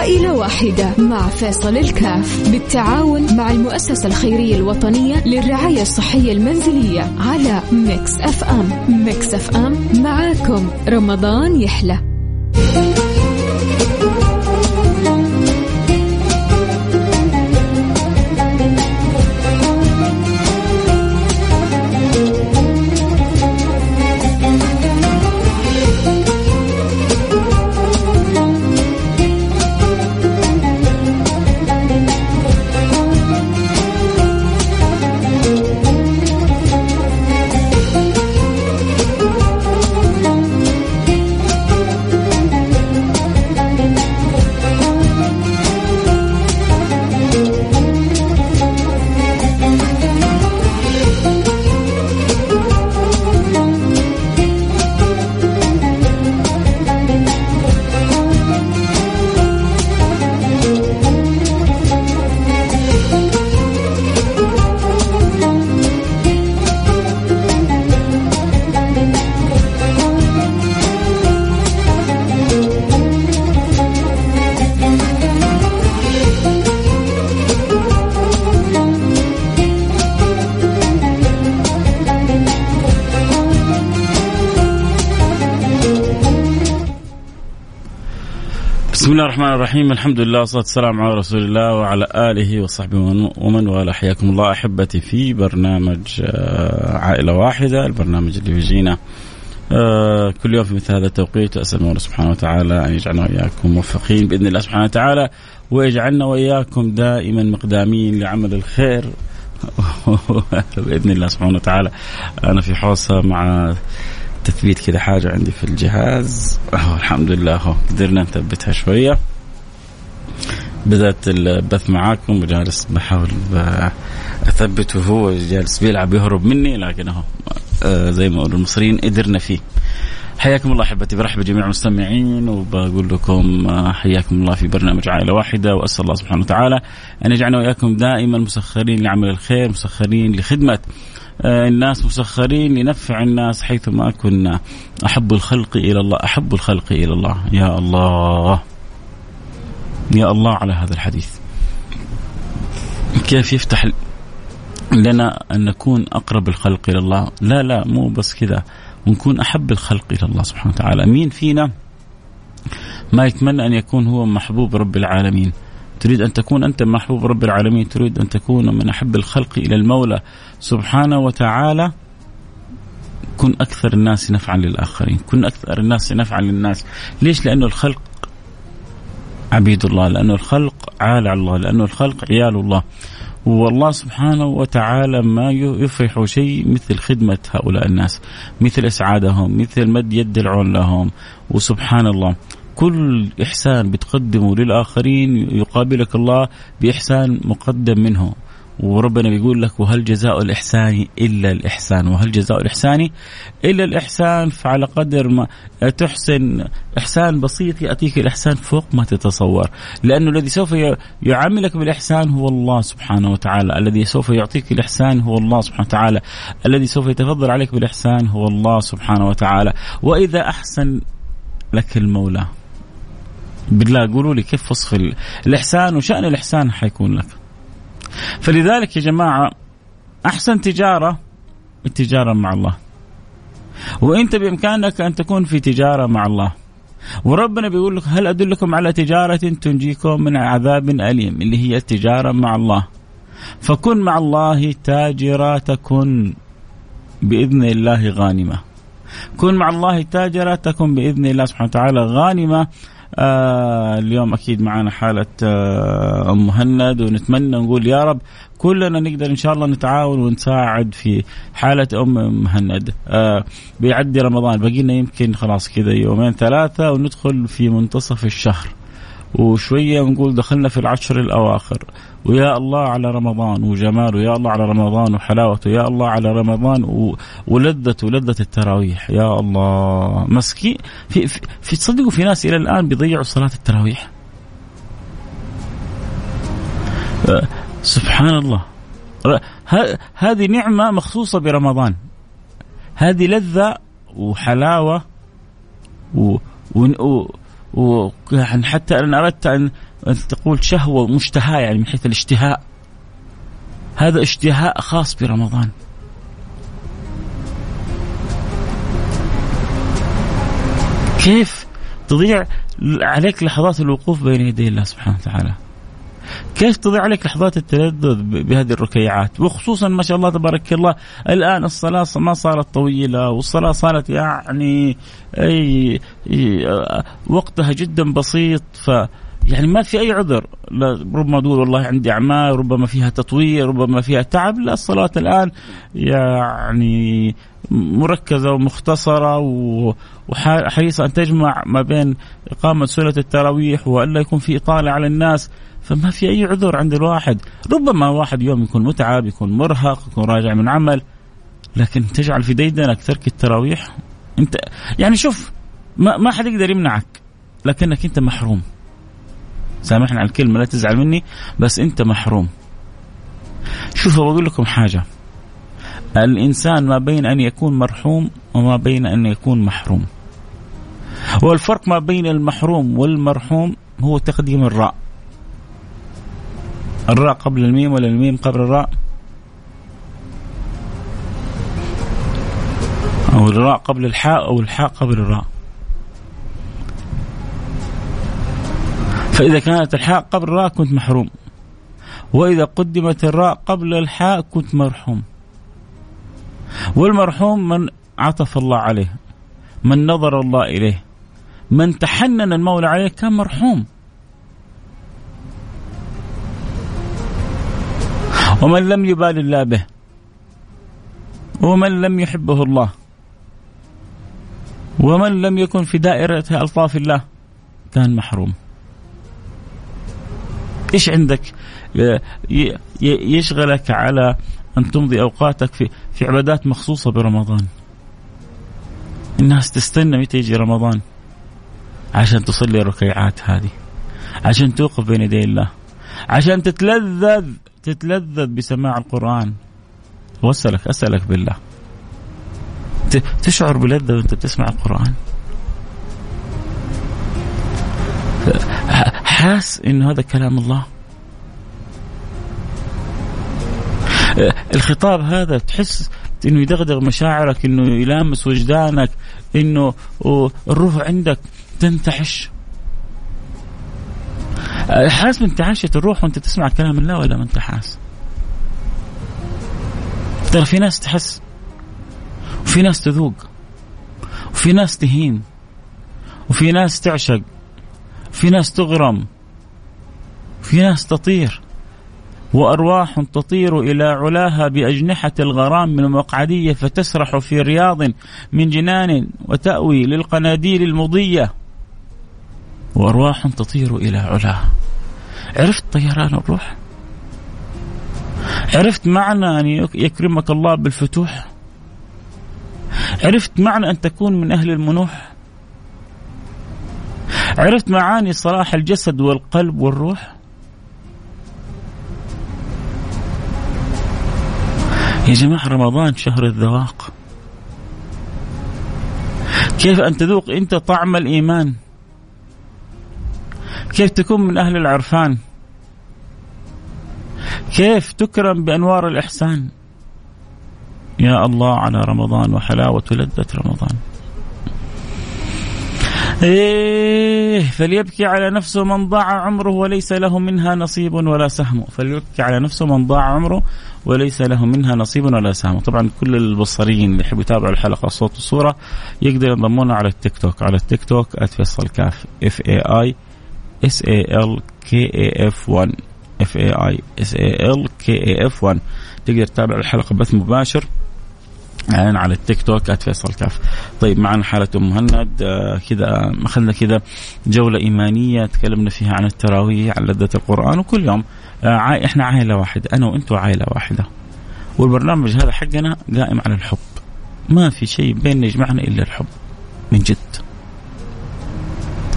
عائلة واحدة مع فيصل الكاف بالتعاون مع المؤسسة الخيرية الوطنية للرعاية الصحية المنزلية على ميكس أف أم. ميكس أف أم معاكم. رمضان يحلى. بسم الله الرحمن الرحيم. الحمد لله والصلاة والسلام على رسول الله وعلى آله وصحبه ومن والاه. حياكم الله أحبتي في برنامج آه، عائلة واحدة البرنامج اللي بيجينا آه، كل يوم في مثل هذا التوقيت. أسأل الله سبحانه وتعالى أن يجعلنا وإياكم موفقين بإذن الله سبحانه وتعالى ويجعلنا وإياكم دائما مقدامين لعمل الخير. بإذن الله سبحانه وتعالى. أنا في حوصة مع تثبيت كذا حاجة عندي في الجهاز. أوه الحمد لله هو قدرنا نثبتها شوية. بدأت البث معاكم وجالس بحاول أثبت وهو جالس بيلعب يهرب مني لكن أهو آه، زي ما المصريين قدرنا فيه. حياكم الله أحبتي برحب جميع المستمعين وبقول لكم آه، حياكم الله في برنامج عائلة واحدة وأسأل الله سبحانه وتعالى أن يجعلنا وإياكم دائما مسخرين لعمل الخير مسخرين لخدمة آه، الناس مسخرين لنفع الناس حيثما كنا أحب الخلق إلى الله أحب الخلق إلى الله. يا الله يا الله على هذا الحديث. كيف يفتح لنا أن نكون أقرب الخلق إلى الله؟ لا لا مو بس كذا. ونكون أحب الخلق إلى الله سبحانه وتعالى. مين فينا ما يتمنى أن يكون هو محبوب رب العالمين؟ تريد أن تكون أنت محبوب رب العالمين تريد أن تكون من أحب الخلق إلى المولى سبحانه وتعالى. كن أكثر الناس نفعا للآخرين. كن أكثر الناس نفعا للناس. ليش؟ لأنه الخلق عبيد الله لأنه الخلق عال على الله لأنه الخلق عيال الله. والله سبحانه وتعالى ما يفرح شيء مثل خدمة هؤلاء الناس مثل إسعادهم مثل مد يد العون لهم وسبحان الله. كل إحسان بتقدمه للآخرين يقابلك الله بإحسان مقدم منه. وربنا بيقول لك وهل جزاء الإحسان إلا الإحسان؟ وهل جزاء الإحسان إلا الإحسان؟ فعلى قدر ما تحسن إحسان بسيط يأتيك الإحسان فوق ما تتصور. لأنه الذي سوف يعاملك بالإحسان هو الله سبحانه وتعالى. الذي سوف يعطيك الإحسان هو الله سبحانه وتعالى. الذي سوف يتفضل عليك بالإحسان هو الله سبحانه وتعالى. وإذا أحسن لك المولى. بالله قولوا لي كيف وصف الإحسان وشأن الإحسان حيكون لك؟ فلذلك يا جماعة أحسن تجارة التجارة مع الله. وأنت بإمكانك أن تكون في تجارة مع الله. وربنا بيقول لك هل أدلكم على تجارة تنجيكم من عذاب أليم اللي هي التجارة مع الله؟ فكن مع الله تاجرا تكن بإذن الله غانمة. كن مع الله تاجرا تكن بإذن الله سبحانه وتعالى غانمة. آه اليوم أكيد معنا حالة آه أم مهند ونتمنى نقول يا رب كلنا نقدر إن شاء الله نتعاون ونساعد في حالة أم مهند. آه بيعدي رمضان باقي لنا يمكن خلاص كذا يومين ثلاثة وندخل في منتصف الشهر. وشوية ونقول دخلنا في العشر الأواخر. ويا الله على رمضان وجماله يا الله على رمضان وحلاوته يا الله على رمضان و... ولذته لذة التراويح. يا الله. مسكين. في, في, تصدقوا في ناس إلى الآن بيضيعوا صلاة التراويح. أه سبحان الله. هذه نعمة مخصوصة برمضان. هذه لذة وحلاوة و... و... ويعني حتى ان أردت أن تقول شهوة مشتهاة يعني من حيث الاشتهاء. هذا اشتهاء خاص برمضان. كيف تضيع عليك لحظات الوقوف بين يدي الله سبحانه وتعالى؟ كيف تضيع عليك لحظات التلذذ بهذه الركيعات؟ وخصوصا ما شاء الله تبارك الله الآن الصلاة ما صارت طويلة والصلاة صارت يعني أي وقتها جدا بسيط ف يعني ما في أي عذر. ربما تقول والله عندي أعمال ربما فيها تطوير ربما فيها تعب. لا الصلاة الآن يعني مركزة ومختصرة وحريصه أن تجمع ما بين إقامة سنه التراويح وألا يكون في إطالة على الناس. فما في أي عذر عند الواحد. ربما واحد يوم يكون متعب يكون مرهق يكون راجع من عمل لكن تجعل في ديدنك ترك التراويح. أنت يعني شوف ما ما حد يقدر يمنعك لكنك أنت محروم. سامحني على الكلمة لا تزعل مني بس أنت محروم. شوفوا بقول لكم حاجة. الإنسان ما بين أن يكون مرحوم وما بين أن يكون محروم. والفرق ما بين المحروم والمرحوم هو تقديم الراء. الراء قبل الميم ولا الميم قبل الراء؟ أو الراء قبل الحاء أو الحاء قبل الراء. فإذا كانت الحاء قبل الراء كنت محروم. وإذا قدمت الراء قبل الحاء كنت مرحوم. والمرحوم من عطف الله عليه من نظر الله إليه من تحنن المولى عليه كان مرحوم. ومن لم يبال الله به ومن لم يحبه الله ومن لم يكن في دائرة ألطاف الله كان محروم. إيش عندك؟ يشغلك على أن تمضي أوقاتك في في عبادات مخصوصة برمضان. الناس تستنى متى يجي رمضان؟ عشان تصلي الركيعات هذه. عشان توقف بين يدي الله. عشان تتلذذ تتلذذ بسماع القرآن. وأسألك أسألك بالله. تشعر بلذة وأنت بتسمع القرآن. حاس انه هذا كلام الله. الخطاب هذا تحس إنه يدغدغ مشاعرك إنه يلامس وجدانك إنه الروح عندك تنتعش حاس بانتعاشة الروح وأنت تسمع كلام الله ولا ما أنت حاس؟ ترى في ناس تحس وفي ناس تذوق وفي ناس تهين وفي ناس تعشق. في ناس تغرم في ناس تطير وأرواح تطير إلى علاها بأجنحة الغرام من المقعدية فتسرح في رياض من جنان وتأوي للقناديل المضية. وأرواح تطير إلى علاها عرفت طيران الروح؟ عرفت معنى أن يكرمك الله بالفتوح؟ عرفت معنى أن تكون من أهل المنوح؟ عرفت معاني صلاح الجسد والقلب والروح؟ يا جماعة رمضان شهر الذواق. كيف أن تذوق أنت طعم الإيمان؟ كيف تكون من أهل العرفان؟ كيف تكرم بأنوار الإحسان؟ يا الله على رمضان وحلاوة لذة رمضان. إيه فليبكي على نفسه من ضاع عمره وليس له منها نصيب ولا سهم. فليبكي على نفسه من ضاع عمره وليس له منها نصيب ولا سهم. طبعا كل البصريين اللي يحبوا يتابعوا الحلقة صوت وصورة يقدروا ينضمونا على التيك توك على التيك توك @فيصل كاف F A I S A L K A F 1 F A I S A L K A F 1 تقدر تتابع الحلقة بث مباشر. يعني على التيك توك @فيصل كاف. طيب معنا حالة أم مهند آه كذا أخذنا كذا جولة إيمانية تكلمنا فيها عن التراويح عن لذة القرآن وكل يوم آه إحنا عائلة واحدة أنا وأنتم عائلة واحدة. والبرنامج هذا حقنا قائم على الحب. ما في شيء بيننا يجمعنا إلا الحب. من جد.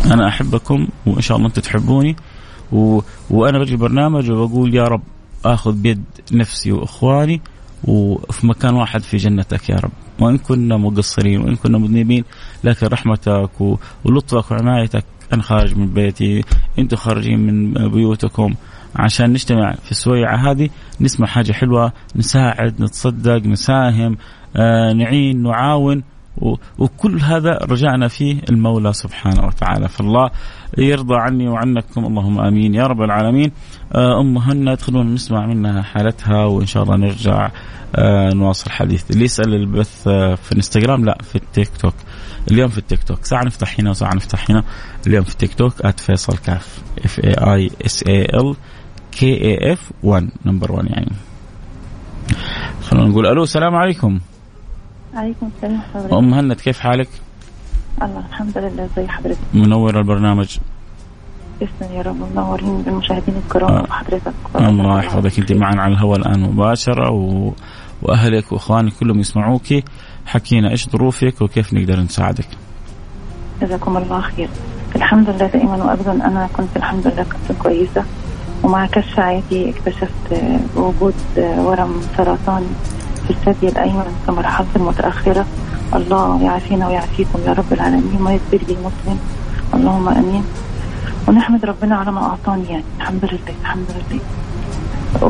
أنا أحبكم وإن شاء الله أنتم تحبوني و... وأنا بجي برنامج وبقول يا رب آخذ بيد نفسي وإخواني وفي مكان واحد في جنتك يا رب. وإن كنا مقصرين وإن كنا مذنبين لكن رحمتك ولطفك وعنايتك أنا خارج من بيتي أنتم خارجين من بيوتكم. عشان نجتمع في السويعة هذه نسمع حاجة حلوة نساعد نتصدق نساهم آه نعين نعاون. وكل هذا رجعنا فيه المولى سبحانه وتعالى. فالله يرضى عني وعنكم. اللهم آمين. يا رب العالمين. آه، أم هنا خلونا نسمع منها حالتها وإن شاء الله نرجع آه، نواصل الحديث اللي يسأل البث آه، في الانستغرام لا في التيك توك. اليوم في التيك توك. ساعة نفتح هنا وساعة نفتح هنا. اليوم في التيك توك فيصل كاف. F A I S A L K A F 1 number 1 يعني. خلونا نقول ألو السلام عليكم. عليكم السلام أم مهند كيف حالك؟ الله الحمد لله زي حضرتك. منور البرنامج. تسلم يا رب منورين بالمشاهدين الكرام آه. وحضرتك. الله يحفظك. انت معنا على الهواء الآن مباشرة و... وأهلك وإخوانك كلهم يسمعوك. حكينا إيش ظروفك وكيف نقدر نساعدك؟ جزاكم الله خير. الحمد لله دائما وابدا أنا كنت الحمد لله كنت كويسة. ومع كشف عادي اكتشفت وجود ورم سرطاني في الثدي الايمن في مرحله المتأخرة. الله يعافينا ويعافيكم يا رب العالمين يصير لي مسلم اللهم آمين. ونحمد ربنا على ما أعطاني يعني. الحمد لله الحمد لله.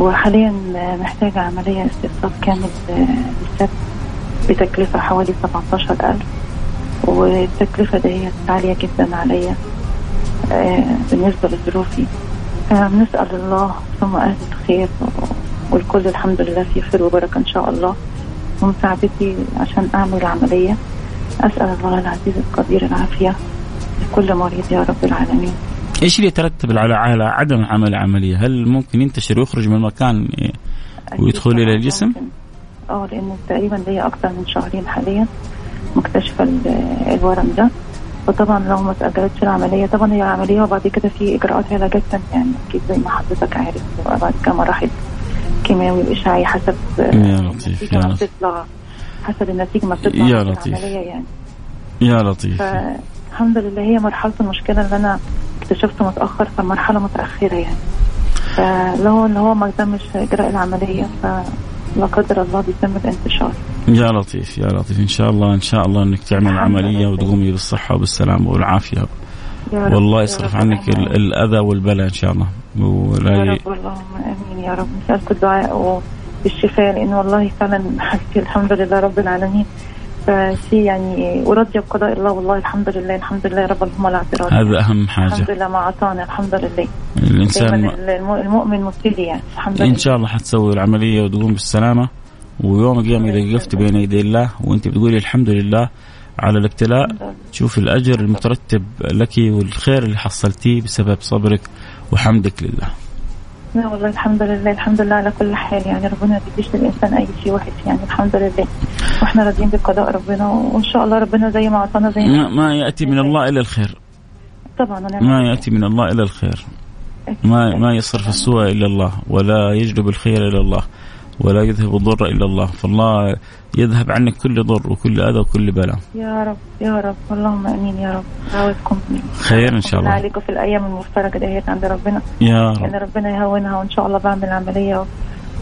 وحاليا محتاجة عملية استئصال كامل للثدي بتكلفة حوالي 17000 والتكلفة دي عالية جدا عليا آه، بالنسبة لظروفي. فبنسأل الله ثم أهل الخير والكل الحمد لله في خير وبركة إن شاء الله. ومساعدتي عشان أعمل العملية. أسأل الله العزيز القدير العافية لكل مريض يا رب العالمين. إيش اللي يترتب على على عدم عمل العملية؟ هل ممكن ينتشر ويخرج من المكان ويدخل إلى الجسم؟ آه لأنه تقريبا لي أكثر من شهرين حاليا مكتشفه الورم ده. وطبعا لو ما تأجلتش العملية طبعا هي عملية وبعد كده في إجراءات علاجات ثانية يعني أكيد زي ما حضرتك عارف وبعد كده مراحل. كيماوي وإشعاعي حسب يا لطيف يا لطيف. حسب النتيجة ما بتطلع يا لطيف. يعني. يا لطيف. الحمد لله هي مرحلة المشكلة اللي أنا اكتشفته متأخر فمرحلة متأخرة يعني. فلو اللي هو ما تمش إجراء العملية فلا قدر الله بيتم الانتشار. يا لطيف يا لطيف. إن شاء الله إن شاء الله إنك تعمل عملية وتقومي بالصحة والسلامة والعافية. والله يصرف عنك الأذى والبلاء إن شاء الله. ولا يا رب اللهم آمين يا رب. نسألك الدعاء والشفاء لأنه والله فعلا حسيت الحمد لله رب العالمين. فشيء يعني وراضيه بقضاء الله والله الحمد لله الحمد لله رب اللهم لا اعتراض هذا أهم حاجة. الحمد لله ما أعطانا الحمد لله. الإنسان المؤمن مبتلي يعني الحمد لله. ان شاء الله حتسوي العملية وتقوم بالسلامة. ويوم القيامه إذا وقفت بين يدي الله وأنت بتقولي الحمد لله على الابتلاء تشوف الأجر المترتب لك والخير اللي حصلتيه بسبب صبرك وحمدك لله. لا والله الحمد لله الحمد لله على كل حال يعني ربنا ما بيديش للإنسان أي شيء وحش يعني الحمد لله وإحنا راضيين بقضاء ربنا وإن شاء الله ربنا زي ما أعطانا زي ما, ما يأتي من الله الا الخير. طبعا ما يأتي من الله الا الخير. ما ما يصرف السوء الا الله ولا يجلب الخير الا الله. ولا يذهب الضر إلا الله. فالله يذهب عنك كل ضر وكل أذى وكل بلاء. يا رب يا رب. اللهم آمين يا رب. عاوزكم خير إن شاء الله. عليكم في الأيام المفترجه ديت عند ربنا. يا رب. يعني ربنا يهونها وإن شاء الله بعمل عملية.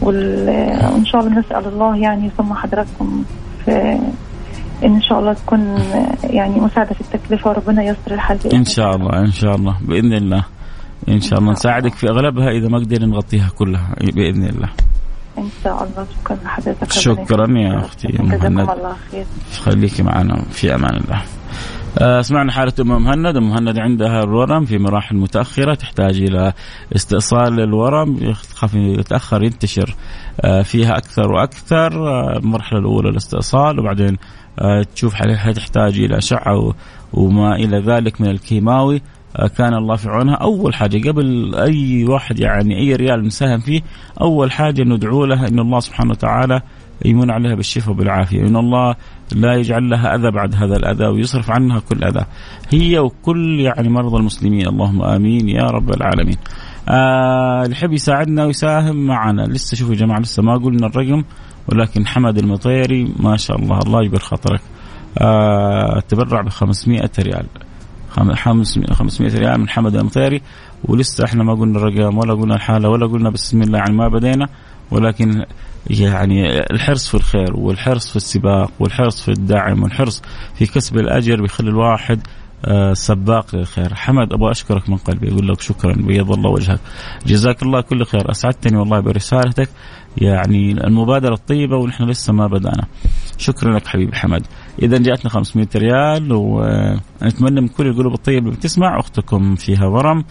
وإن شاء الله نسأل الله يعني ثم حضراتكم في إن شاء الله تكون يعني مساعدة في التكلفه وربنا ييسر الحل إن شاء الله إن شاء الله. بإذن الله. إن شاء الله. نساعدك في أغلبها إذا ما قدرنا نغطيها كلها. بإذن الله. إن شاء الله. شكرا لحضرتك شكرا يا أختي جزاكم الله خير. خليكي معنا في أمان الله. آه، سمعنا حالة أم مهند، أم مهند عندها الورم في مراحل متأخرة تحتاج إلى استئصال الورم. يخاف يتأخر ينتشر آه، فيها أكثر وأكثر. آه، المرحلة الأولى الاستئصال وبعدين تشوف تحتاج إلى أشعة وما إلى ذلك من الكيماوي. كان الله في عونها. أول حاجة قبل أي واحد يعني أي ريال نساهم فيه أول حاجة ندعو لها إن الله سبحانه وتعالى يمن عليها بالشفاء وبالعافيه إن الله لا يجعل لها أذى بعد هذا الأذى ويصرف عنها كل أذى. هي وكل يعني مرضى المسلمين. اللهم آمين يا رب العالمين. آه يحب يساعدنا ويساهم معنا. لسه شوفوا يا جماعة لسه ما قلنا الرقم ولكن حمد المطيري ما شاء الله الله يجبر خاطرك. آه تبرع ب 500 ريال. 500 ريال من حمد المطيري ولسه إحنا ما قلنا الرقم ولا قلنا الحالة ولا قلنا بسم الله يعني ما بدينا. ولكن يعني الحرص في الخير والحرص في السباق والحرص في الدعم والحرص في كسب الأجر بيخلي الواحد آه، سباق للخير. حمد أبغى أشكرك من قلبي. أقول لك شكرا. بيض الله وجهك. جزاك الله كل خير. أسعدتني والله برسالتك. يعني المبادرة الطيبة ونحن لسه ما بدأنا. شكرا لك حبيبي حمد. اذا جاتنا 500 ريال ونتمنى من كل القلوب الطيبة اللي بتسمع أختكم فيها ورم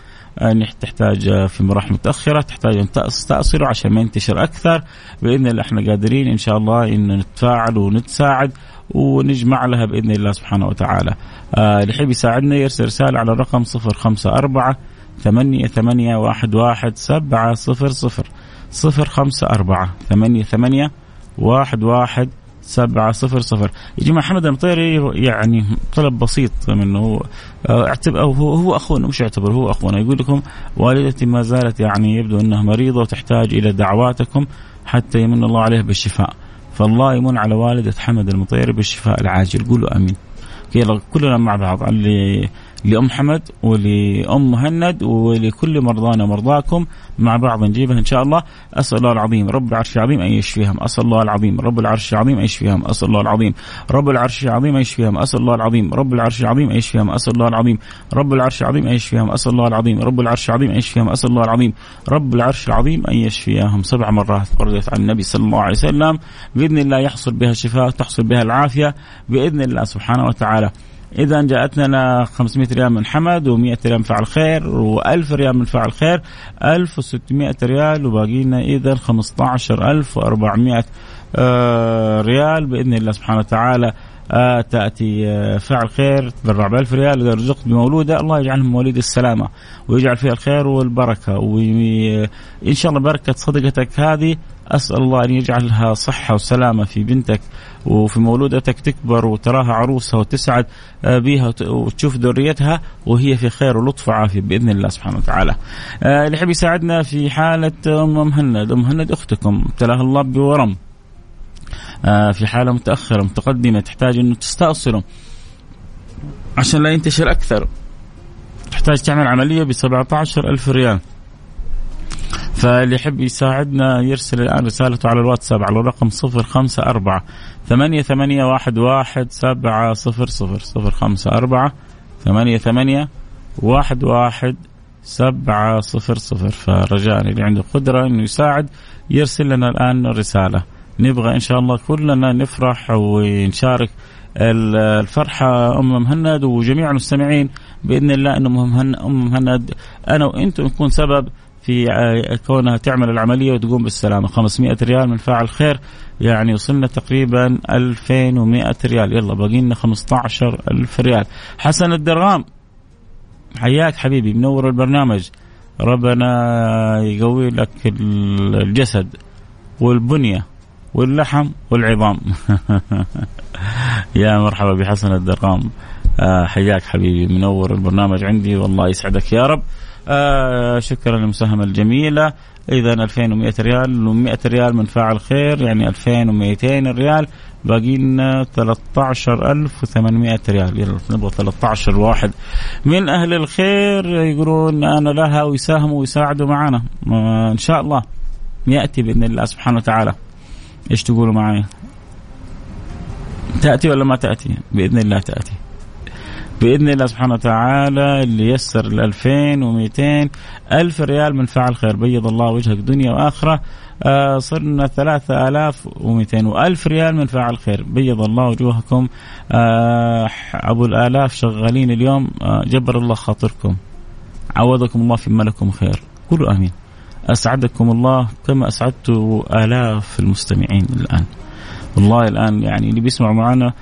تحتاج في مراحل متأخرة تحتاج أن تستأصله عشان ما ينتشر أكثر. بإذن الله إحنا قادرين إن شاء الله أن نتفاعل ونتساعد ونجمع لها بإذن الله سبحانه وتعالى. آه اللي يحب يساعدنا يرسل رسالة على الرقم 054 ثمانية ثمانية واحد واحد سبعة صفر صفر. صفر خمسة أربعة ثمانية ثمانية واحد واحد سبعة صفر صفر. يا جماعة حمد المطيري يعني طلب بسيط منه. آه، اعتبر هو, هو أخونا مش اعتبر هو أخونا. يقول لكم والدتي ما زالت يعني يبدو أنها مريضة وتحتاج إلى دعواتكم حتى يمن الله عليها بالشفاء. فالله يمن على والدة حمد المطيري بالشفاء العاجل. قولوا يلا كلنا مع بعض. اللي لأم حمد ولأم مهند ولكل مرضانا ومرضاكم مع بعض نجيبها إن شاء الله. أسأل الله العظيم رب العرش العظيم أن يشفيهم. أسأل الله العظيم رب العرش العظيم أن يشفيهم. أسأل الله العظيم رب العرش العظيم أن يشفيهم. أسأل الله العظيم رب العرش العظيم أن يشفيهم. أسأل الله العظيم رب العرش العظيم أن يشفيهم. أسأل الله العظيم رب العرش العظيم أن يشفيهم. أسأل الله العظيم رب العرش العظيم أن يشفيهم. سبع مرات وردت عن النبي صلى الله عليه وسلم. بإذن الله يحصل بها الشفاء تحصل بها العافية. بإذن الله سبحانه وتعالى. إذا جاءتنا 500 ريال من حمد و100 ريال من فعل خير و1000 ريال من فعل خير. 1600 ريال وباقي لنا إذا 15400 آه، ريال. بإذن الله سبحانه وتعالى آه تأتي آه فعل خير. تبرع ب 1000 ريال إذا رزقت بمولودة الله يجعلهم مواليد السلامة ويجعل فيها الخير والبركة. وان شاء الله بركة صدقتك هذه أسأل الله أن يجعلها صحة وسلامة في بنتك وفي مولودتك تكبر وتراها عروسها وتسعد آه، بها وتشوف ذريتها وهي في خير ولطف وعافية بإذن الله سبحانه وتعالى. آه، اللي يحب يساعدنا في حالة أم مهند، أم مهند أختكم ابتلاها الله بورم. آه، في حالة متأخرة متقدمة تحتاج أنه تستأصله عشان لا ينتشر أكثر. تحتاج تعمل عملية ب 17 ألف ريال. فاللي يحب يساعدنا يرسل الآن رسالته على الواتساب على الرقم صفر خمسة أربعة ثمانية ثمانية واحد واحد سبعة صفر صفر صفر خمسة أربعة ثمانية ثمانية واحد واحد سبعة صفر صفر فرجاء اللي عنده قدرة إنه يساعد يرسل لنا الآن رسالة نبغى إن شاء الله كلنا نفرح ونشارك الفرحة أم مهند وجميع المستمعين بإذن الله أن أم مهند أنا وأنتم نكون سبب في كونها تعمل العملية وتقوم بالسلامة. 500 ريال من فاعل خير يعني وصلنا تقريبا 2100 ريال. يلا باقي لنا 15000 ريال. حسن الدرغام حياك حبيبي منور البرنامج. ربنا يقوي لك الجسد والبنية واللحم والعظام. يا مرحبا بحسن الدرغام. آه، حياك حبيبي منور البرنامج عندي والله يسعدك يا رب. آه شكرا للمساهمة الجميلة. إذا 2100 ريال و100 ريال من فاعل خير يعني 2200 ريال. باقي لنا 13800 ريال. يلا نبغى 13 واحد. من أهل الخير يقولون أنا لها ويساهموا ويساعدوا معنا إن شاء الله يأتي بإذن الله سبحانه وتعالى. إيش تقولوا معي تأتي ولا ما تأتي؟ بإذن الله تأتي. بإذن الله سبحانه وتعالى اللي يسر ال 2200 ألف ريال من فعل خير. بيض الله وجهك دنيا وآخرة. آه صرنا 3200 وألف ريال من فعل خير. بيض الله وجوهكم. آه أبو الآلاف شغالين اليوم. آه جبر الله خاطركم. عوضكم الله في ملكم خير. قولوا آمين. أسعدكم الله كما أسعدت آلاف المستمعين الآن. والله الآن يعني اللي بيسمعوا معنا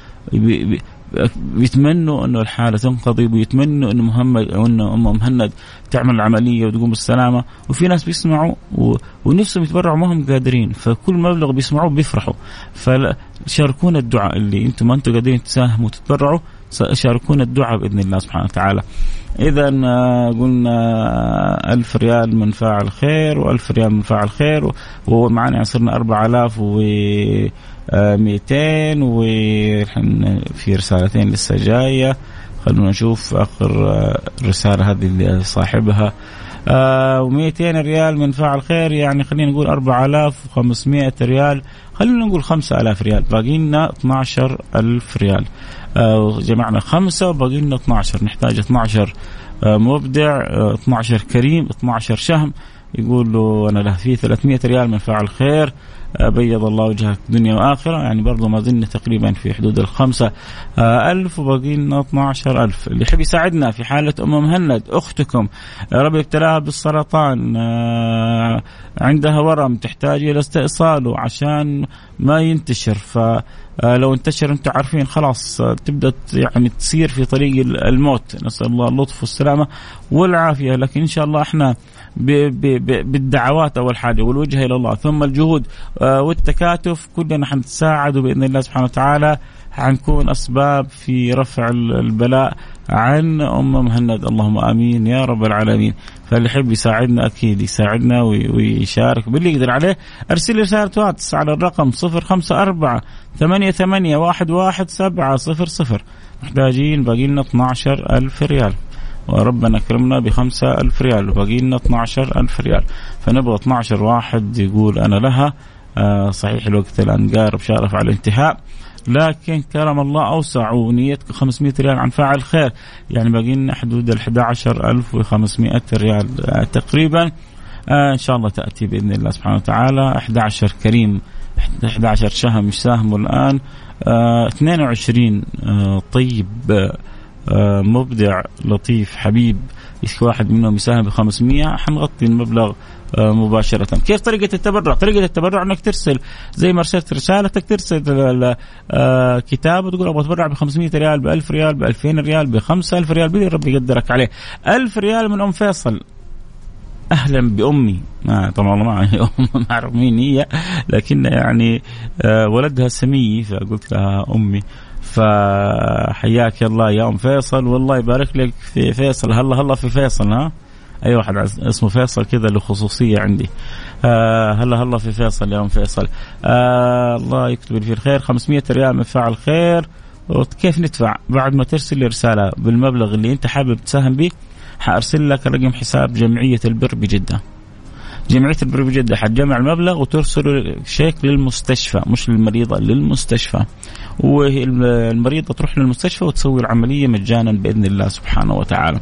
بيتمنوا انه الحالة تنقضي ويتمنوا انه محمد أو انه أم مهند تعمل العملية وتقوم بالسلامة. وفي ناس بيسمعوا و... ونفسهم يتبرعوا ما هم قادرين. فكل مبلغ بيسمعوه بيفرحوا. فشاركونا الدعاء اللي أنتم ما أنتم قادرين تساهموا وتتبرعوا شاركونا الدعاء بإذن الله سبحانه وتعالى. اذا آه، قلنا ألف ريال من فاعل خير وألف ريال من فاعل خير ومعنا صرنا 4000 و 200 وفي رسالتين لسه جاية. خلونا نشوف آخر آه، رسالة هذه اللي صاحبها. آه و200 ريال من فاعل خير يعني خلينا نقول 4500 ريال. خلينا نقول 5000 ريال باقي لنا 12000 ريال. آه جمعنا خمسة وباقي لنا 12 نحتاج 12 آه مبدع آه 12 كريم 12 شهم. يقول له أنا له فيه 300 ريال من فاعل خير. بيض الله وجهك دنيا وآخرة يعني برضو ما زلنا تقريبا في حدود الخمسة. آه، ألف وباقي لنا 12 ألف. اللي يحب يساعدنا في حالة أم مهند أختكم. ربي ابتلاها بالسرطان. آه، عندها ورم تحتاج إلى استئصاله عشان ما ينتشر. ف آه، لو انتشر أنتم عارفين خلاص تبدأ يعني تصير في طريق الموت. نسأل الله اللطف والسلامة والعافية. لكن إن شاء الله إحنا بالدعوات أول حاجة والوجهه إلى الله. ثم الجهود آه، والتكاتف كلنا حنتساعد بإذن الله سبحانه وتعالى حنكون أسباب في رفع البلاء عن ام مهند اللهم آمين يا رب العالمين. فاللي يحب يساعدنا أكيد يساعدنا ويشارك. باللي يقدر عليه أرسل لي رسالة واتس على الرقم 054 ثمانية ثمانية واحد واحد سبعة صفر صفر. محتاجين باقي لنا 12 ألف ريال. وربنا أكرمنا بخمسة ألف ريال وباقي لنا 12 ألف ريال. فنبغى 12 واحد يقول أنا لها آه صحيح الوقت الآن قارب شارف على الانتهاء. لكن كرم الله أوسع ونيتك 500 ريال عن فاعل خير. يعني باقي لنا حدود ال 11500 ريال آه تقريبا. آه إن شاء الله تأتي بإذن الله سبحانه وتعالى. 11 كريم 11 شهم يساهموا الآن؟ آه 22 آه طيب. مبدع لطيف حبيب. واحد منهم يساهم ب 500 حنغطي المبلغ آه مباشرة. كيف طريقة التبرع؟ طريقة التبرع أنك ترسل زي ما أرسلت رسالتك ترسل آه كتاب وتقول أبغى أتبرع ب 500 ريال ب 1000 ريال ب 2000 ريال ب 5000 ريال. بدي ربي يقدرك عليه. 1000 ريال من أم فيصل. أهلا بأمي. ما طبعا ما ما اعرف مين هي لكن يعني آه ولدها سمي فقلت لها أمي. فحياك الله يا أم فيصل. والله يبارك لك في فيصل. هلا هلا في فيصل ها؟ أي واحد اسمه فيصل كذا له خصوصية عندي. آه هلا هلا في فيصل يا أم فيصل. آه الله يكتب لي في الخير. 500 ريال من فاعل خير. كيف ندفع بعد ما ترسل لي رسالة بالمبلغ اللي أنت حابب تساهم به حأرسل لك رقم حساب جمعية البر بجدة. جمعية البر بجده حتجمع المبلغ وترسل شيك للمستشفى مش للمريضة للمستشفى. والمريضه تروح للمستشفى وتسوي العملية مجانا بإذن الله سبحانه وتعالى.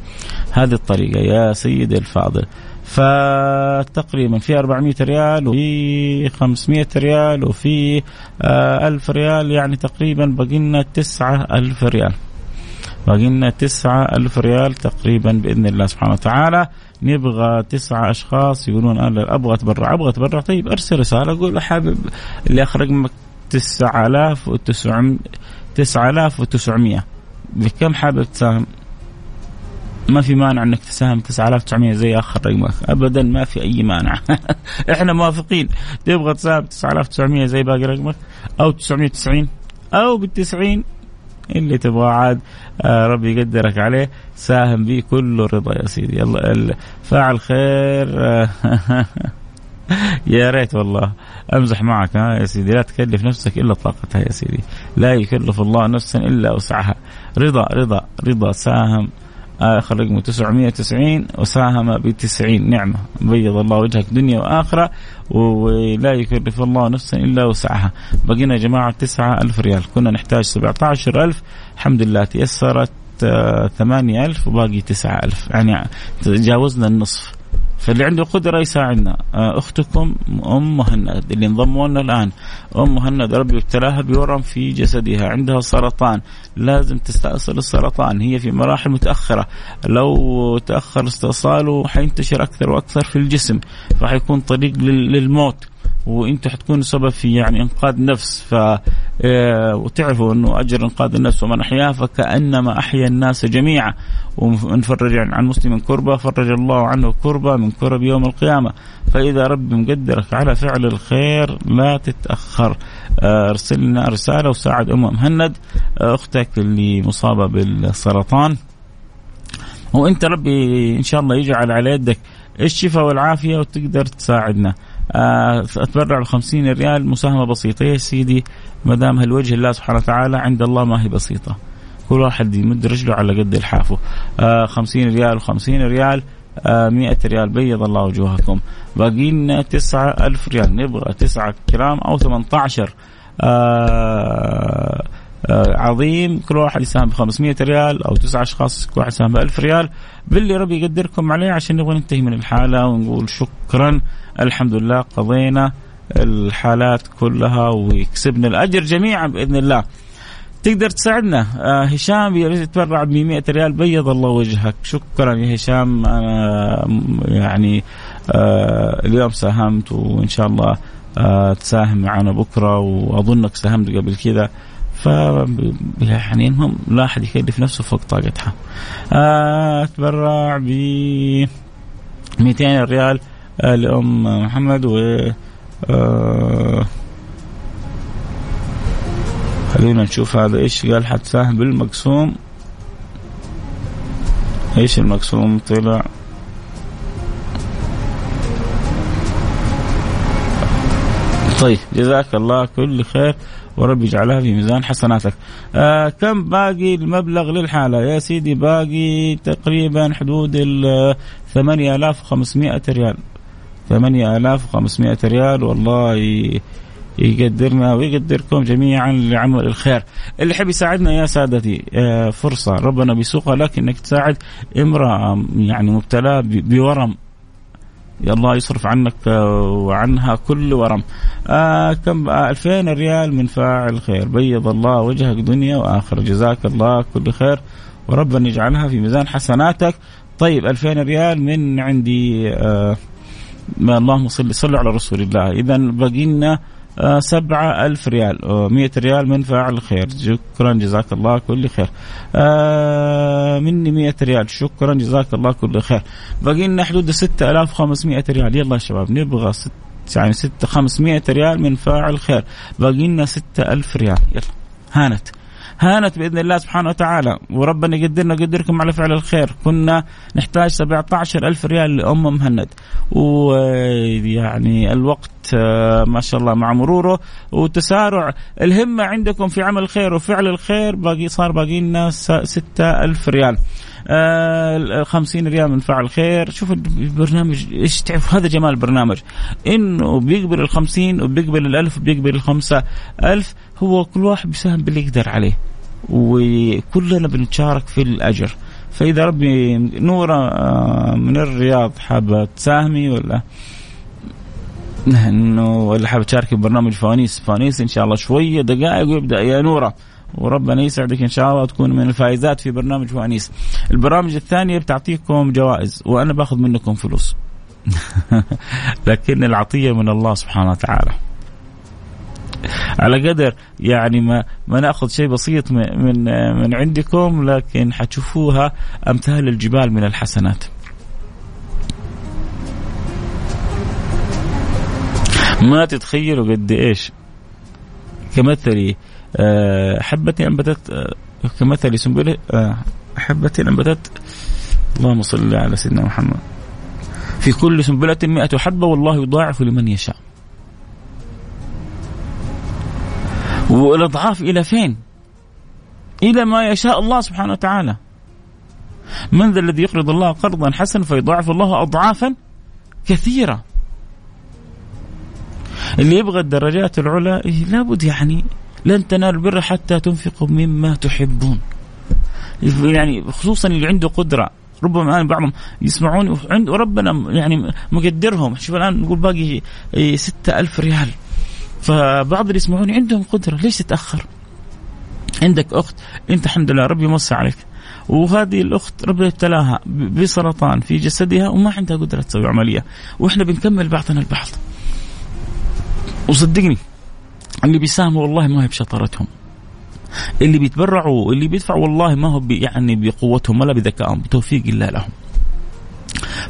هذه الطريقة يا سيدي الفاضل. فتقريبا في 400 ريال وفي 500 ريال وفي 1000 ريال يعني تقريبا باقي لنا 9000 ريال. باقي لنا تسعة ألف ريال تقريبا بإذن الله سبحانه وتعالى. نبغى تسعة أشخاص يقولون أنا أبغى أتبرع أبغى أتبرع. طيب أرسل رسالة أقول حابب اللي آخر رقمك تسعة آلاف وتسعمية تسعة آلاف وتسعمية. بكم حابب تساهم؟ ما في مانع إنك تساهم 9900 زي آخر رقمك. ابدا ما في أي مانع. إحنا موافقين. تبغى تساهم 9900 زي باقي رقمك؟ أو 990 أو بال 90 اللي تبغاه عاد آه ربي يقدرك عليه. ساهم به كله رضا يا سيدي. يلا فاعل خير آه يا ريت والله. أمزح معك ها يا سيدي. لا تكلف نفسك إلا طاقتها يا سيدي. لا يكلف الله نفسا إلا وسعها. رضا رضا رضا. ساهم آخر رقمه 990 وساهم ب 90 نعمة. بيض الله وجهك دنيا وآخرة ولا يكلف الله نفسا إلا وسعها. بقينا يا جماعة 9000 ريال. كنا نحتاج 17000 الحمد لله تيسرت 8000 وباقي 9000 يعني تجاوزنا النصف. فاللي عنده قدرة يساعدنا. آه، أختكم أم مهند اللي انضموا لنا الآن. أم مهند ربي ابتلاها بورم في جسدها. عندها سرطان. لازم تستأصل السرطان. هي في مراحل متأخرة. لو تأخر استئصاله حينتشر أكثر وأكثر في الجسم. فحيكون طريق للموت. وأنتم حتكونوا سبب في يعني انقاذ نفس. ف آه، وتعرفوا انه اجر انقاذ النفس ومن احياها فكأنما أحيا الناس جميعا. ونفرج عن مسلم كربة فرج الله عنه كربة من كرب يوم القيامة. فإذا ربي مقدرك على فعل الخير لا تتأخر. آه، ارسل لنا رسالة وساعد ام مهند. آه، أختك اللي مصابة بالسرطان. وانت ربي إن شاء الله يجعل على يدك الشفاء والعافية وتقدر تساعدنا. اتبرع ب 50 ريال مساهمة بسيطة. يا سيدي ما دام هالوجه الله سبحانه وتعالى عند الله ما هي بسيطة. كل واحد يمد رجله على قد الحافة. آه 50 ريال و50 ريال آه مئة ريال. بيض الله وجوهكم. باقي لنا تسعة ألف ريال. نبغى تسعة كرام أو 18 آه آه عظيم. كل واحد يساهم ب 500 ريال أو تسعة أشخاص كل واحد يساهم ب 1000 ريال. باللي ربي يقدركم عليه عشان نبغى ننتهي من الحالة ونقول شكرا. الحمد لله قضينا الحالات كلها ويكسبنا الأجر جميعا بإذن الله. تقدر تساعدنا؟ آه هشام يتبرع ب 100 ريال بيض الله وجهك. شكرا يا هشام. آه يعني آه اليوم ساهمت وإن شاء الله آه تساهم معنا بكرة وأظنك ساهمت قبل كذا. ف يعني المهم لا أحد يكلف نفسه فوق طاقتها. آه أتبرع ب 200 ريال. آه لام محمد و آه خلينا نشوف هذا إيش قال حتساهم بالمقسوم. إيش المقسوم؟ طلع. طيب جزاك الله كل خير ورب يجعلها في ميزان حسناتك. آه كم باقي المبلغ للحالة؟ يا سيدي باقي تقريبا حدود ال 8500 ريال. 8500 ريال والله يقدرنا ويقدركم جميعا لعمل الخير. اللي يحب يساعدنا يا سادتي آه فرصة ربنا بيسوقها لك إنك تساعد امرأة يعني مبتلاة بورم. الله يصرف عنك وعنها كل ورم. آه كم آه 2000 ريال من فاعل خير. بيض الله وجهك دنيا واخره جزاك الله كل خير. وربنا يجعلها في ميزان حسناتك. طيب 2000 ريال من عندي آه اللهم صل صلوا على رسول الله. اذا باقي لنا آه سبعة ألف ريال مئة ريال من فاعل خير شكرا جزاك الله كل خير. آه مني مئة ريال. شكرا جزاك الله كل خير. باقي لنا حدود ستة ألاف خمسمائة ريال. يلا يا شباب نبغى ست يعني ستة خمسمائة ريال من فاعل خير باقي لنا ستة ألف ريال. يلا هانت. هانت بإذن الله سبحانه وتعالى. وربنا يقدرنا ويقدركم على فعل الخير. كنا نحتاج 17 ألف ريال لأم مهند. ويعني الوقت ما شاء الله مع مروره. وتسارع الهمة عندكم في عمل الخير وفعل الخير. باقي صار باقي لنا 6 ألف ريال. آه 50 ريال من فعل خير. شوف البرنامج إيش تعرف؟ هذا جمال البرنامج. إنه بيقبل ال 50 وبيقبل الألف وبيقبل الخمسة ألف هو كل واحد بيساهم باللي يقدر عليه. وكلنا بنتشارك في الأجر. فإذا ربي نورة من الرياض حابة تساهمي ولا؟ انه ولا حابة تشاركي ببرنامج فوانيس؟ فوانيس إن شاء الله شوية دقائق ويبدأ. يا نورة وربنا يسعدك إن شاء الله تكون من الفائزات في برنامج فوانيس. البرامج الثانية بتعطيكم جوائز وأنا باخذ منكم فلوس. لكن العطية من الله سبحانه وتعالى. على قدر يعني ما ما نأخذ شيء بسيط من من عندكم لكن حتشوفوها أمثال الجبال من الحسنات. ما تتخيلوا قد إيش كمثلي حبة أنبتت كمثل سنبلة حبة أنبتت اللهم صل على سيدنا محمد. في كل سنبلة مئة حبة والله يضاعف لمن يشاء. والأضعاف إلى فين؟ إلى ما يشاء الله سبحانه وتعالى. من ذا الذي يقرض الله قرضا حسنا فيضاعف الله أضعافا كثيرة. اللي يبغى الدرجات العلى لابد يعني لن تنالوا البر حتى تنفقوا مما تحبون. يعني خصوصا اللي عنده قدرة. ربما الآن بعضهم يسمعون وعنده ربنا يعني مقدرهم. شوف الآن نقول باقي ستة ألف ريال. فبعض اللي يسمعوني عندهم قدرة. ليش تتأخر؟ عندك أخت أنت الحمد لله ربي موسع عليك. وهذه الأخت ربي ابتلاها بسرطان في جسدها وما عندها قدرة تسوي عملية. وإحنا بنكمل بعضنا البعض. وصدقني اللي بيساهموا والله ما هي بشطارتهم. اللي بيتبرعوا اللي بيدفعوا والله ما هو يعني بقوتهم ولا بذكائهم بتوفيق الله لهم.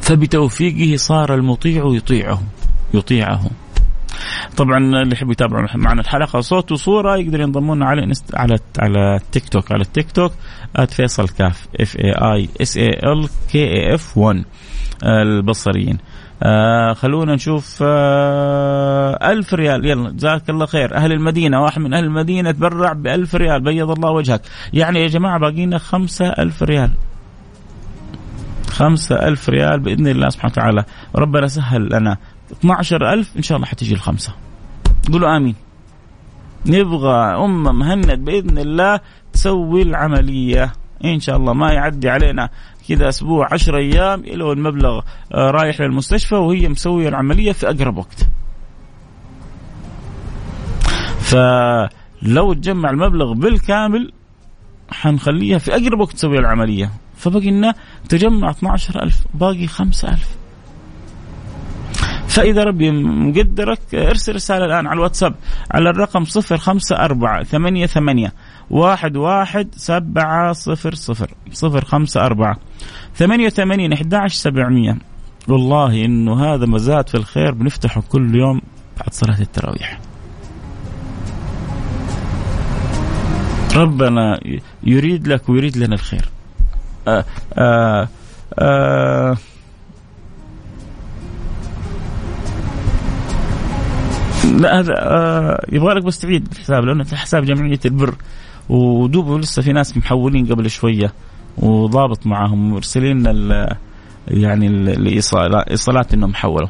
فبتوفيقه صار المطيع يطيعه يطيعه طبعا اللي يحب يتابع معنا الحلقة صوت وصورة يقدر ينضمون على نست... على على التيك توك على التيك توك فيصل كاف F A I S A L K F 1 البصريين. آه خلونا نشوف آه ألف ريال. يلا جزاك الله خير. أهل المدينة واحد من أهل المدينة تبرع بألف ريال. بيض الله وجهك. يعني يا جماعة باقينا خمسة ألف ريال. خمسة ألف ريال بإذن الله سبحانه وتعالى. ربنا سهل لنا. 12 ألف إن شاء الله حتجي الخمسة. قولوا آمين. نبغى أم مهند بإذن الله تسوي العملية. إن شاء الله ما يعدي علينا. كذا أسبوع عشر أيام إلى المبلغ آه، رايح للمستشفى وهي مسوية العملية في أقرب وقت. فلو تجمع المبلغ بالكامل حنخليها في أقرب وقت تسوي العملية. فبقي لنا تجمع 12000 باقي 5000 فإذا ربي مقدرك ارسل رسالة الآن على الواتساب على الرقم صفر خمسة أربعة ثمانية ثمانية واحد واحد سبعة صفر صفر. صفر خمسة أربعة. ثمانية وثمانين أحد سبعمية. والله إنه هذا مزاد في الخير بنفتحه كل يوم بعد صلاة التراويح. ربنا يريد لك ويريد لنا الخير. آآ آآ آآ لا هذا آه يبغى لك بس تعيد الحساب لأنه حساب جمعية البر. ودوب لسه في ناس محولين قبل شوية وضابط معهم مرسلين يعني الإيصالات إنهم حولوا.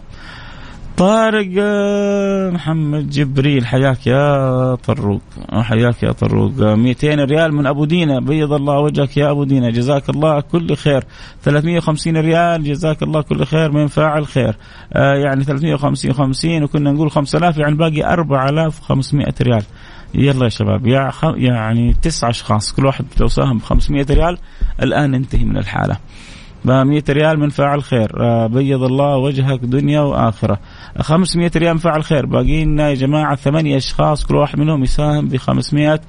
طارق آه، محمد جبريل حياك يا طروق. حياك يا طروق. 200 ريال من أبو دينا. بيض الله وجهك يا أبو دينا. جزاك الله كل خير. 350 ريال. جزاك الله كل خير من فاعل خير. آه يعني 350 50 وكنا نقول 5000 يعني باقي 4500 ريال. يلا يا شباب يا خ... يعني تسع أشخاص كل واحد لو ساهم ب 500 ريال الآن ننتهي من الحالة. 100 ريال من فاعل خير آه، بيض الله وجهك دنيا وآخرة. 500 ريال من فاعل خير. باقي لنا يا جماعة ثمانية أشخاص كل واحد منهم يساهم ب 500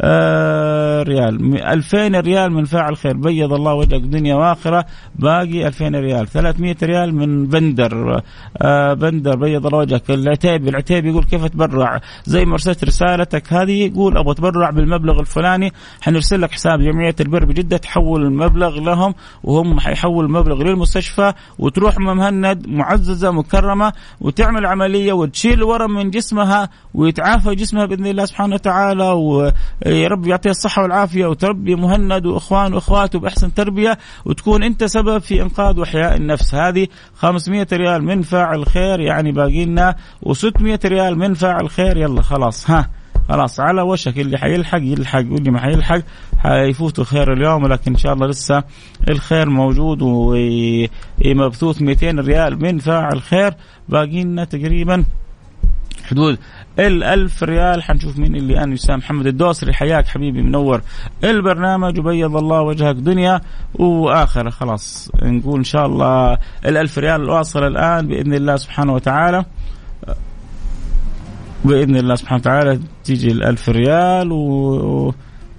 آه، ريال. 2000 ريال من فاعل خير. بيض الله وجهك دنيا وآخرة. باقي 2000 ريال. 300 ريال من بندر. آه، بندر بيض الله وجهك. العتيبي العتيبي يقول كيف اتبرع زي ما أرسلت رسالتك هذه يقول أبغى اتبرع بالمبلغ الفلاني. حنرسل لك حساب جمعية البر بجدة تحول المبلغ لهم وهم حيحول المبلغ للمستشفى وتروح مهند معززة مكرمة. وتعمل عملية وتشيل ورم من جسمها ويتعافى جسمها بإذن الله سبحانه وتعالى ويا رب يعطيها الصحة والعافية وتربي مهند وإخوان واخواته بأحسن تربية وتكون أنت سبب في إنقاذ وإحياء النفس. هذه 500 ريال من فاعل خير يعني باقي لنا و600 ريال من فاعل خير. يلا خلاص ها. خلاص على وشك اللي حيلحق يلحق واللي ما حيلحق حيفوتوا خير اليوم ولكن إن شاء الله لسه الخير موجود ومبثوث 200 ريال من فاعل خير باقي لنا تقريبا حدود ال 1000 ريال. حنشوف مين اللي أنا يسام محمد الدوسري. حياك حبيبي منور البرنامج وبيض الله وجهك دنيا وآخرة. خلاص نقول إن شاء الله ال 1000 ريال واصل الآن بإذن الله سبحانه وتعالى. بإذن الله سبحانه وتعالى تيجي الألف ريال و...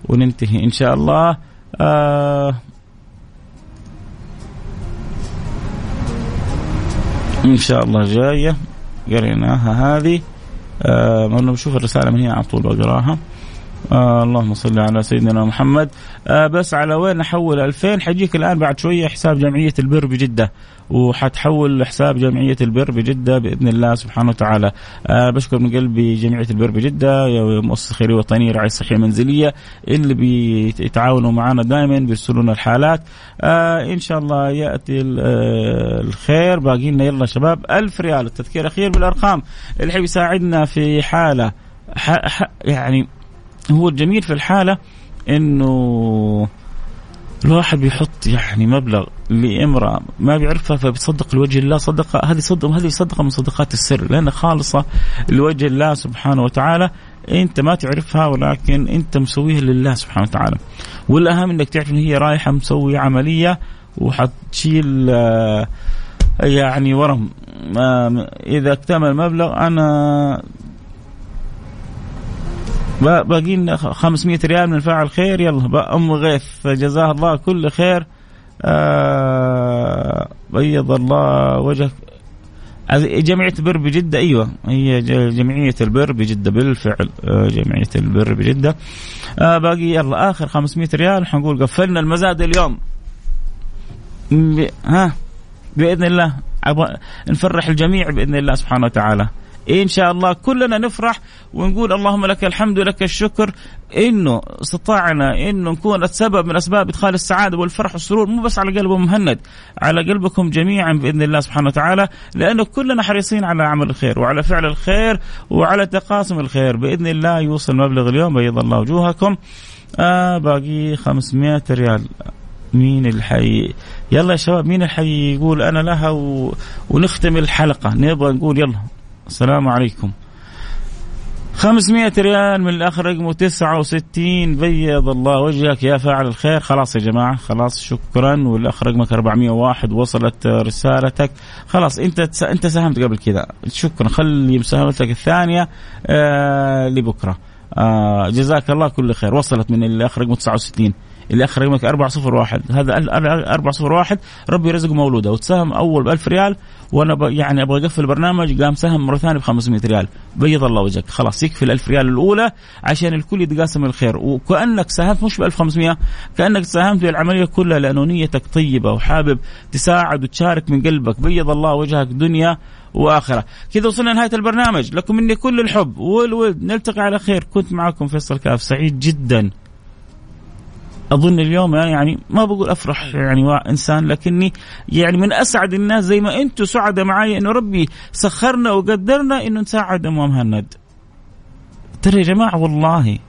وننتهي إن شاء الله. آه إن شاء الله جاية. قريناها هذه. آه بشوف الرسالة من هنا على طول بقراها آه اللهم صل على سيدنا محمد. آه بس على وين أحول 2000 حجيك الآن بعد شوية حساب جمعية البر بجدة. وحتحول لحساب جمعية البر بجدة بإذن الله سبحانه وتعالى. آه بشكر من قلبي جمعية البر بجدة مؤسسه خيريه وطنيه رعايه صحيه منزلية اللي بيتعاونوا معنا دائما بيرسلوا الحالات. آه إن شاء الله يأتي آه، الخير. باقي لنا يلا شباب ألف ريال. التذكير الأخير بالأرقام. اللي حيساعدنا يساعدنا في حالة يعني هو الجميل في الحالة إنه الواحد بيحط يعني مبلغ لامرأة ما بيعرفها فبيتصدق لوجه الله صدقه هذه صدقه هذه صدقة من صدقات السر لأنها خالصة لوجه الله سبحانه وتعالى. أنت ما تعرفها ولكن أنت مسويها لله سبحانه وتعالى. والأهم إنك تعرف إن هي رايحة مسويه عملية وحتشيل آه، يعني ورم. إذا اكتمل المبلغ أنا باقي لنا 500 ريال من فاعل خير يلا. أم غيث جزاها الله كل خير. آه بيض الله وجهك. جمعية البر بجدة أيوة. هي جمعية البر بجدة بالفعل. آه، جمعية البر بجدة. آه باقي يلا. آخر 500 ريال. حنقول قفلنا المزاد اليوم. ها؟ بإذن الله. نفرح الجميع بإذن الله سبحانه وتعالى. إن شاء الله كلنا نفرح ونقول اللهم لك الحمد ولك الشكر إنه استطعنا إنه نكون السبب من أسباب إدخال السعادة والفرح والسرور مو بس على قلب مهند على قلبكم جميعا بإذن الله سبحانه وتعالى لأنه كلنا حريصين على عمل الخير وعلى فعل الخير وعلى تقاسم الخير. بإذن الله يوصل مبلغ اليوم بيض الله وجوهكم. آه باقي 500 ريال. مين الحي؟ يلا يا شباب مين الحي يقول أنا لها و... ونختم الحلقة. نبغى نقول يلا. السلام عليكم. 500 ريال من الأخ رقمه 69 بيض الله وجهك يا فاعل الخير. خلاص يا جماعة خلاص شكرا. والأخ رقمك 401 وصلت رسالتك. خلاص أنت أنت ساهمت قبل كذا. شكرا. خلي مساهمتك الثانية آه لبكرة. آه جزاك الله كل خير. وصلت من الأخ رقمه 69 اللي آخر رقمك 401 هذا 401 ربي يرزقه مولوده. وتساهم أول ب 1000 ريال وأنا يعني أبغى أقفل البرنامج قام سهم مرة ثانية ب 500 ريال. بيض الله وجهك. خلاص يكفي ال 1000 ريال الأولى عشان الكل يتقاسم الخير. وكأنك ساهمت مش ب 1500 كأنك ساهمت بالعملية كلها لأنه نيتك طيبة وحابب تساعد وتشارك من قلبك. بيض الله وجهك دنيا وآخرة. كذا وصلنا لنهاية البرنامج. لكم مني كل الحب والود. نلتقي على خير. كنت معكم فيصل كاف. سعيد جدا. أظن اليوم يعني ما بقول أفرح يعني إنسان لكني يعني من أسعد الناس زي ما أنتم سعداء معي إنه ربي سخرنا وقدرنا إنه نساعد ام مهند. ترى يا جماعة والله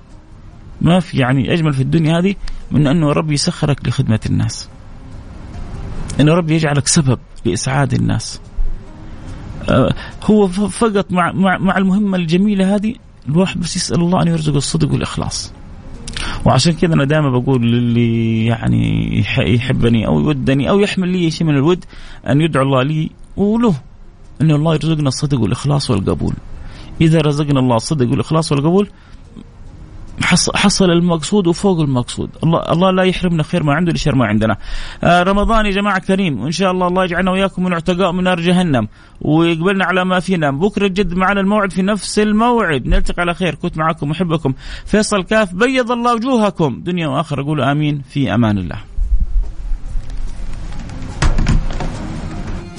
ما في يعني أجمل في الدنيا هذه من أنه ربي يسخرك لخدمة الناس. إنه ربي يجعلك سبب لإسعاد الناس. هو فقط مع, مع المهمة الجميلة هذه الواحد بس يسأل الله أن يرزقه الصدق والإخلاص. وعشان كذا أنا دائما بقول للي يعني يحبني أو يودني أو يحمل لي شيء من الود أن يدعو الله لي وله ان الله يرزقنا الصدق والإخلاص والقبول. إذا رزقنا الله الصدق والإخلاص والقبول حصل المقصود وفوق المقصود. الله الله لا يحرمنا خير ما عنده لشر ما عندنا. آه رمضان يا جماعة كريم وإن شاء الله الله يجعلنا وإياكم من عتقاء من نار جهنم ويقبلنا على ما فينا. بكرة جد معنا الموعد في نفس الموعد. نلتقي على خير. كنت معكم محبكم فيصل كاف بيض الله وجوهكم. دنيا وآخرة. قولوا آمين. في أمان الله.